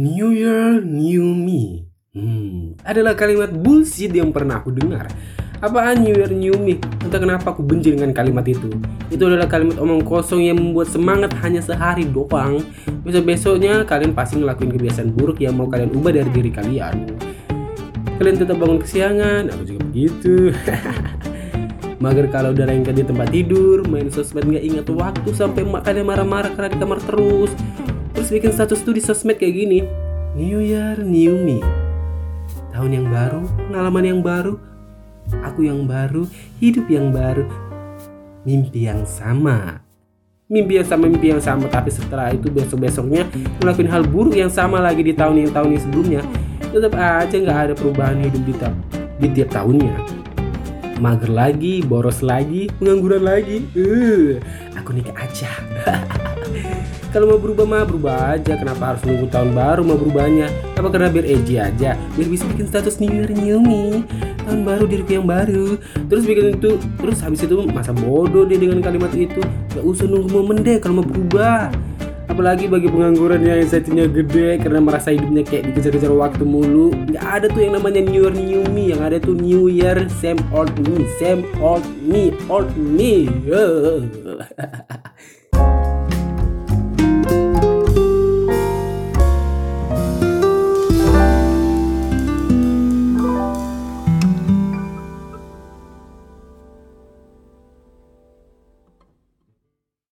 New Year, New Me. Hmm, adalah kalimat bullshit yang pernah aku dengar. Apaan New Year, New Me? Entah kenapa aku benci dengan kalimat itu. Itu adalah kalimat omong kosong yang membuat semangat hanya sehari doang. Besok-besoknya kalian pasti ngelakuin kebiasaan buruk yang mau kalian ubah dari diri kalian. Kalian tetap bangun kesiangan, aku juga begitu. Mager kalau udah lengket di tempat tidur, main sosmed nggak ingat waktu sampai makanya marah-marah karena di kamar terus. Terus bikin status tuh di sosmed kayak gini. New Year, New Me. Tahun yang baru, pengalaman yang baru, aku yang baru, hidup yang baru, mimpi yang sama. Mimpi yang sama, mimpi yang sama, tapi setelah itu besok-besoknya ngelakuin hal buruk yang sama lagi di tahun yang tahun yang sebelumnya. Tetap aja nggak ada perubahan hidup di, ta- di tiap tahunnya mager lagi, boros lagi, pengangguran lagi. Uh, aku nikah aja. Kalau mau berubah mah berubah aja. Kenapa harus nunggu tahun baru mau berubahnya? Apa karena biar edgy aja? Biar bisa bikin status New Year New Me. Tahun baru diriku yang baru. Terus bikin itu, terus habis itu masa bodoh dia dengan kalimat itu. Gak usah nunggu momen deh kalau mau berubah apalagi bagi pengangguran yang setnya gede karena merasa hidupnya kayak dikejar-kejar waktu mulu. Nggak ada tuh yang namanya new year new me. Yang ada tuh new year same old me same old me old me